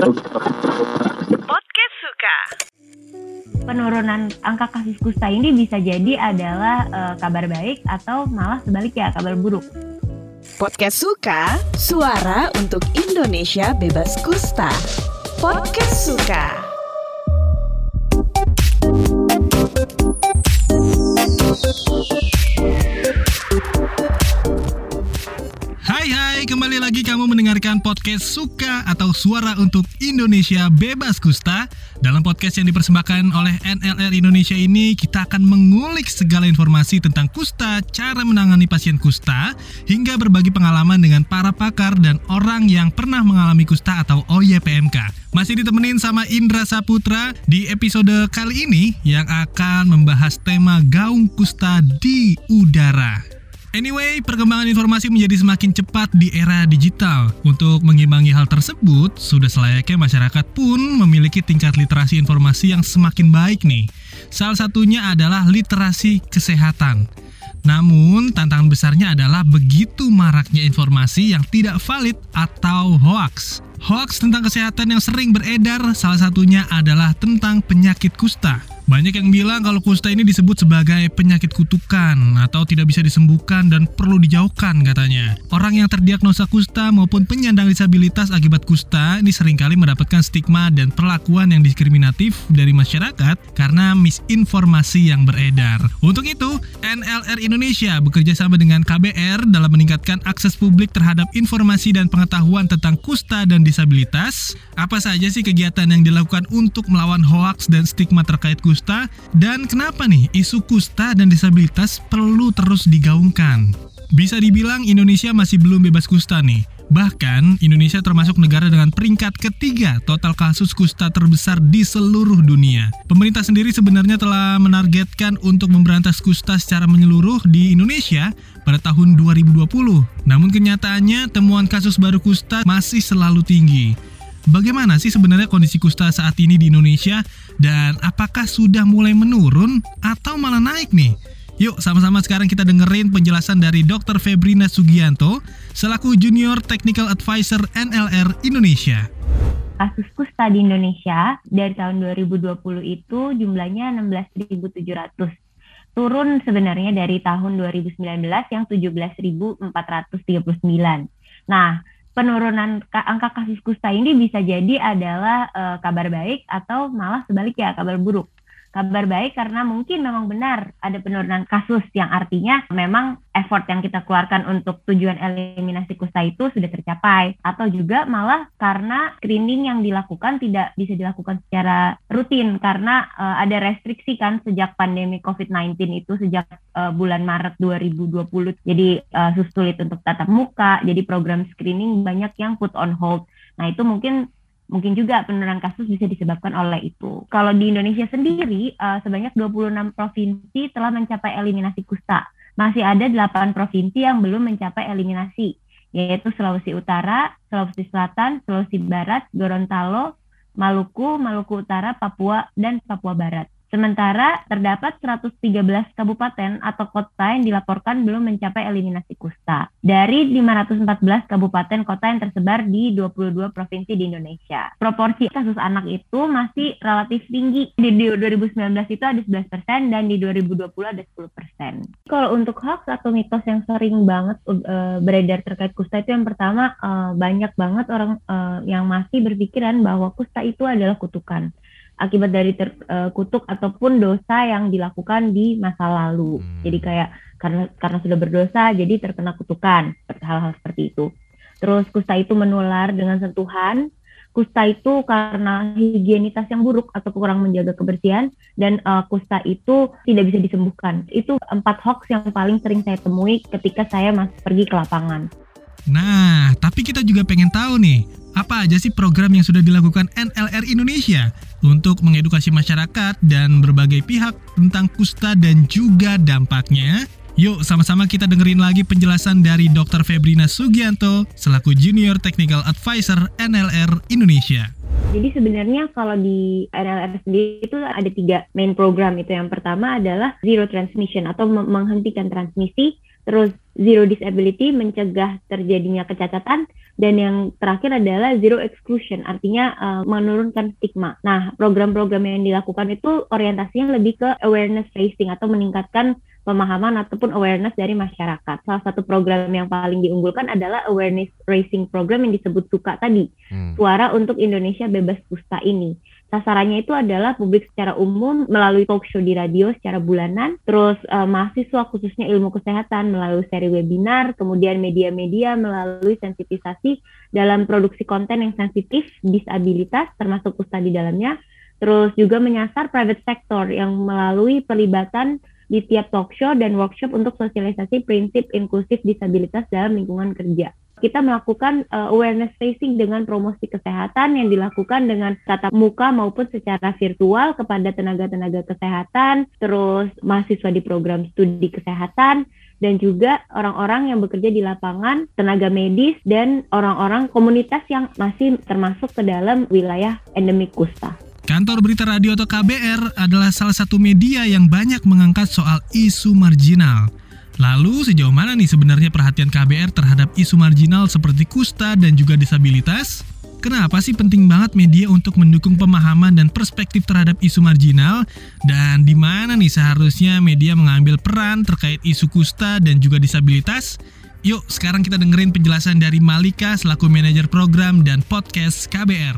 Podcast Suka. penurunan angka kasus kusta ini bisa jadi adalah eh, kabar baik atau malah sebaliknya kabar buruk. Podcast Suka, suara untuk Indonesia bebas kusta. Podcast Suka. Kembali lagi kamu mendengarkan podcast Suka atau Suara untuk Indonesia Bebas Kusta. Dalam podcast yang dipersembahkan oleh NLR Indonesia ini, kita akan mengulik segala informasi tentang kusta, cara menangani pasien kusta, hingga berbagi pengalaman dengan para pakar dan orang yang pernah mengalami kusta atau OYPMK. Masih ditemenin sama Indra Saputra di episode kali ini yang akan membahas tema gaung kusta di udara. Anyway, perkembangan informasi menjadi semakin cepat di era digital. Untuk mengimbangi hal tersebut, sudah selayaknya masyarakat pun memiliki tingkat literasi informasi yang semakin baik nih. Salah satunya adalah literasi kesehatan. Namun, tantangan besarnya adalah begitu maraknya informasi yang tidak valid atau hoax. Hoax tentang kesehatan yang sering beredar, salah satunya adalah tentang penyakit kusta. Banyak yang bilang kalau kusta ini disebut sebagai penyakit kutukan atau tidak bisa disembuhkan dan perlu dijauhkan katanya. Orang yang terdiagnosa kusta maupun penyandang disabilitas akibat kusta ini sering kali mendapatkan stigma dan perlakuan yang diskriminatif dari masyarakat karena misinformasi yang beredar. Untuk itu, NLR Indonesia bekerja sama dengan KBR dalam meningkatkan akses publik terhadap informasi dan pengetahuan tentang kusta dan disabilitas. Apa saja sih kegiatan yang dilakukan untuk melawan hoaks dan stigma terkait kusta? Dan kenapa nih isu kusta dan disabilitas perlu terus digaungkan? Bisa dibilang Indonesia masih belum bebas kusta nih. Bahkan, Indonesia termasuk negara dengan peringkat ketiga total kasus kusta terbesar di seluruh dunia. Pemerintah sendiri sebenarnya telah menargetkan untuk memberantas kusta secara menyeluruh di Indonesia pada tahun 2020. Namun kenyataannya, temuan kasus baru kusta masih selalu tinggi. Bagaimana sih sebenarnya kondisi kusta saat ini di Indonesia dan apakah sudah mulai menurun atau malah naik nih? Yuk sama-sama sekarang kita dengerin penjelasan dari Dr. Febrina Sugianto selaku Junior Technical Advisor NLR Indonesia. Kasus kusta di Indonesia dari tahun 2020 itu jumlahnya 16.700. Turun sebenarnya dari tahun 2019 yang 17.439. Nah, penurunan angka kasus kusta ini bisa jadi adalah uh, kabar baik atau malah sebaliknya kabar buruk. Kabar baik karena mungkin memang benar ada penurunan kasus yang artinya memang effort yang kita keluarkan untuk tujuan eliminasi kusta itu sudah tercapai. Atau juga malah karena screening yang dilakukan tidak bisa dilakukan secara rutin karena uh, ada restriksi kan sejak pandemi COVID-19 itu sejak uh, bulan Maret 2020 jadi uh, sulit untuk tatap muka jadi program screening banyak yang put on hold. Nah itu mungkin mungkin juga penurunan kasus bisa disebabkan oleh itu. Kalau di Indonesia sendiri, uh, sebanyak 26 provinsi telah mencapai eliminasi kusta. Masih ada 8 provinsi yang belum mencapai eliminasi, yaitu Sulawesi Utara, Sulawesi Selatan, Sulawesi Barat, Gorontalo, Maluku, Maluku Utara, Papua, dan Papua Barat. Sementara terdapat 113 kabupaten atau kota yang dilaporkan belum mencapai eliminasi kusta. Dari 514 kabupaten kota yang tersebar di 22 provinsi di Indonesia. Proporsi kasus anak itu masih relatif tinggi. Di 2019 itu ada 11% dan di 2020 ada 10%. Kalau untuk hoax atau mitos yang sering banget uh, beredar terkait kusta itu yang pertama uh, banyak banget orang uh, yang masih berpikiran bahwa kusta itu adalah kutukan akibat dari terkutuk uh, ataupun dosa yang dilakukan di masa lalu. Hmm. Jadi kayak karena karena sudah berdosa jadi terkena kutukan hal-hal seperti itu. Terus kusta itu menular dengan sentuhan. Kusta itu karena higienitas yang buruk atau kurang menjaga kebersihan dan uh, kusta itu tidak bisa disembuhkan. Itu empat hoax yang paling sering saya temui ketika saya masih pergi ke lapangan. Nah, tapi kita juga pengen tahu nih, apa aja sih program yang sudah dilakukan NLR Indonesia untuk mengedukasi masyarakat dan berbagai pihak tentang kusta dan juga dampaknya? Yuk sama-sama kita dengerin lagi penjelasan dari Dr. Febrina Sugianto selaku Junior Technical Advisor NLR Indonesia. Jadi sebenarnya kalau di NLR sendiri itu ada tiga main program itu. Yang pertama adalah zero transmission atau menghentikan transmisi, terus zero disability mencegah terjadinya kecacatan, Dan yang terakhir adalah zero exclusion, artinya uh, menurunkan stigma. Nah, program-program yang dilakukan itu orientasinya lebih ke awareness raising atau meningkatkan pemahaman ataupun awareness dari masyarakat. Salah satu program yang paling diunggulkan adalah awareness raising program yang disebut SUKA tadi, hmm. Suara untuk Indonesia Bebas Kusta ini. Sasarannya itu adalah publik secara umum melalui talk show di radio secara bulanan, terus uh, mahasiswa khususnya ilmu kesehatan melalui seri webinar, kemudian media-media melalui sensitisasi dalam produksi konten yang sensitif disabilitas termasuk kusta di dalamnya, terus juga menyasar private sector yang melalui pelibatan di tiap talk show dan workshop untuk sosialisasi prinsip inklusif disabilitas dalam lingkungan kerja kita melakukan uh, awareness raising dengan promosi kesehatan yang dilakukan dengan tatap muka maupun secara virtual kepada tenaga-tenaga kesehatan, terus mahasiswa di program studi kesehatan, dan juga orang-orang yang bekerja di lapangan, tenaga medis, dan orang-orang komunitas yang masih termasuk ke dalam wilayah endemik kusta. Kantor Berita Radio atau KBR adalah salah satu media yang banyak mengangkat soal isu marginal. Lalu sejauh mana nih sebenarnya perhatian KBR terhadap isu marginal seperti kusta dan juga disabilitas? Kenapa sih penting banget media untuk mendukung pemahaman dan perspektif terhadap isu marginal? Dan di mana nih seharusnya media mengambil peran terkait isu kusta dan juga disabilitas? Yuk, sekarang kita dengerin penjelasan dari Malika selaku manajer program dan podcast KBR.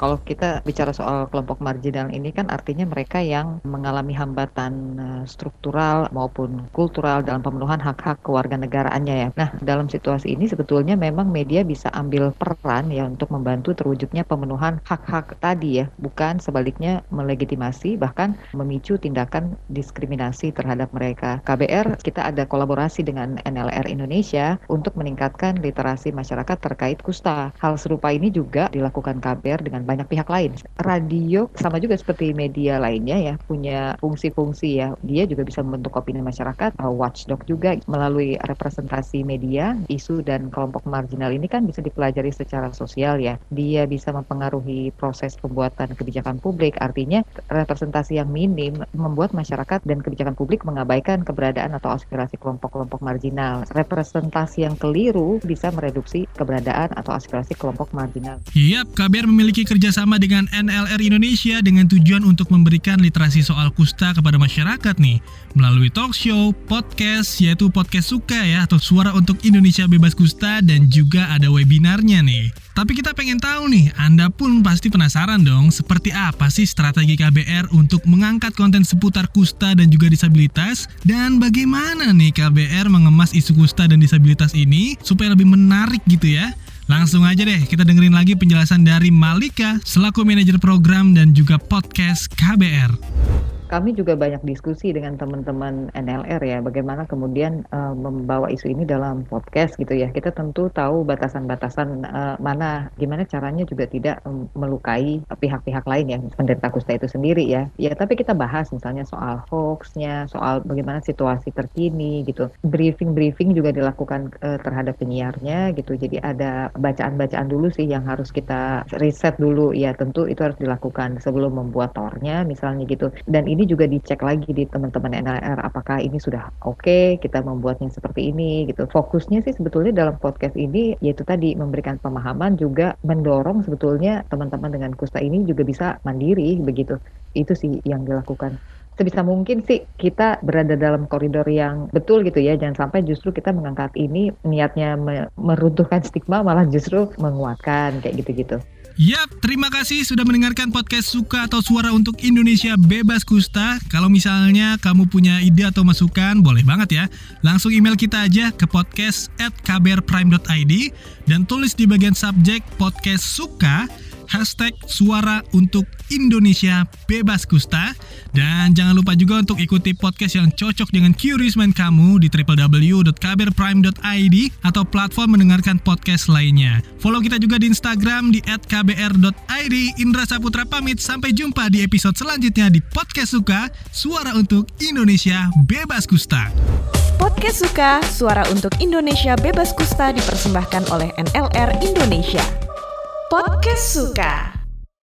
Kalau kita bicara soal kelompok marginal ini kan artinya mereka yang mengalami hambatan eh, struktural maupun kultural dalam pemenuhan hak-hak kewarganegaraannya ya. Nah, dalam situasi ini sebetulnya memang media bisa ambil peran ya untuk membantu terwujudnya pemenuhan hak-hak tadi ya, bukan sebaliknya melegitimasi bahkan memicu tindakan diskriminasi terhadap mereka. KBR kita ada kolaborasi dengan NLR Indonesia Indonesia untuk meningkatkan literasi masyarakat terkait kusta. Hal serupa ini juga dilakukan KBR dengan banyak pihak lain. Radio sama juga seperti media lainnya ya, punya fungsi-fungsi ya. Dia juga bisa membentuk opini masyarakat, watchdog juga melalui representasi media, isu dan kelompok marginal ini kan bisa dipelajari secara sosial ya. Dia bisa mempengaruhi proses pembuatan kebijakan publik, artinya representasi yang minim membuat masyarakat dan kebijakan publik mengabaikan keberadaan atau aspirasi kelompok-kelompok marginal. Representasi yang keliru bisa mereduksi keberadaan atau aspirasi kelompok marginal. Yap, KBR memiliki kerjasama dengan NLR Indonesia dengan tujuan untuk memberikan literasi soal kusta kepada masyarakat nih melalui talk show, podcast, yaitu podcast suka ya atau suara untuk Indonesia bebas kusta dan juga ada webinarnya nih. Tapi kita pengen tahu nih, Anda pun pasti penasaran dong, seperti apa sih strategi KBR untuk mengangkat konten seputar kusta dan juga disabilitas? Dan bagaimana nih KBR mengemas isu kusta dan disabilitas ini supaya lebih menarik gitu ya? Langsung aja deh kita dengerin lagi penjelasan dari Malika selaku manajer program dan juga podcast KBR kami juga banyak diskusi dengan teman-teman NLR ya, bagaimana kemudian uh, membawa isu ini dalam podcast gitu ya. Kita tentu tahu batasan-batasan uh, mana, gimana caranya juga tidak melukai pihak-pihak lain ya, penderita kusta itu sendiri ya. Ya, tapi kita bahas misalnya soal hoaxnya, soal bagaimana situasi terkini gitu. Briefing-briefing juga dilakukan uh, terhadap penyiarnya gitu. Jadi ada bacaan-bacaan dulu sih yang harus kita riset dulu ya. Tentu itu harus dilakukan sebelum membuat tornya misalnya gitu. Dan ini juga dicek lagi di teman-teman NLR apakah ini sudah oke okay, kita membuatnya seperti ini gitu. Fokusnya sih sebetulnya dalam podcast ini yaitu tadi memberikan pemahaman juga mendorong sebetulnya teman-teman dengan kusta ini juga bisa mandiri begitu. Itu sih yang dilakukan sebisa mungkin sih kita berada dalam koridor yang betul gitu ya jangan sampai justru kita mengangkat ini niatnya meruntuhkan stigma malah justru menguatkan kayak gitu-gitu. Yap, terima kasih sudah mendengarkan podcast Suka atau Suara untuk Indonesia Bebas Kusta. Kalau misalnya kamu punya ide atau masukan, boleh banget ya. Langsung email kita aja ke podcast at kbrprime.id dan tulis di bagian subjek podcast Suka hashtag suara untuk Indonesia bebas kusta dan jangan lupa juga untuk ikuti podcast yang cocok dengan curious kamu di www.kbrprime.id atau platform mendengarkan podcast lainnya. Follow kita juga di Instagram di @kbr.id. Indra Saputra pamit sampai jumpa di episode selanjutnya di podcast suka suara untuk Indonesia bebas kusta. Podcast Suka, suara untuk Indonesia bebas kusta dipersembahkan oleh NLR Indonesia. Podcast Suka.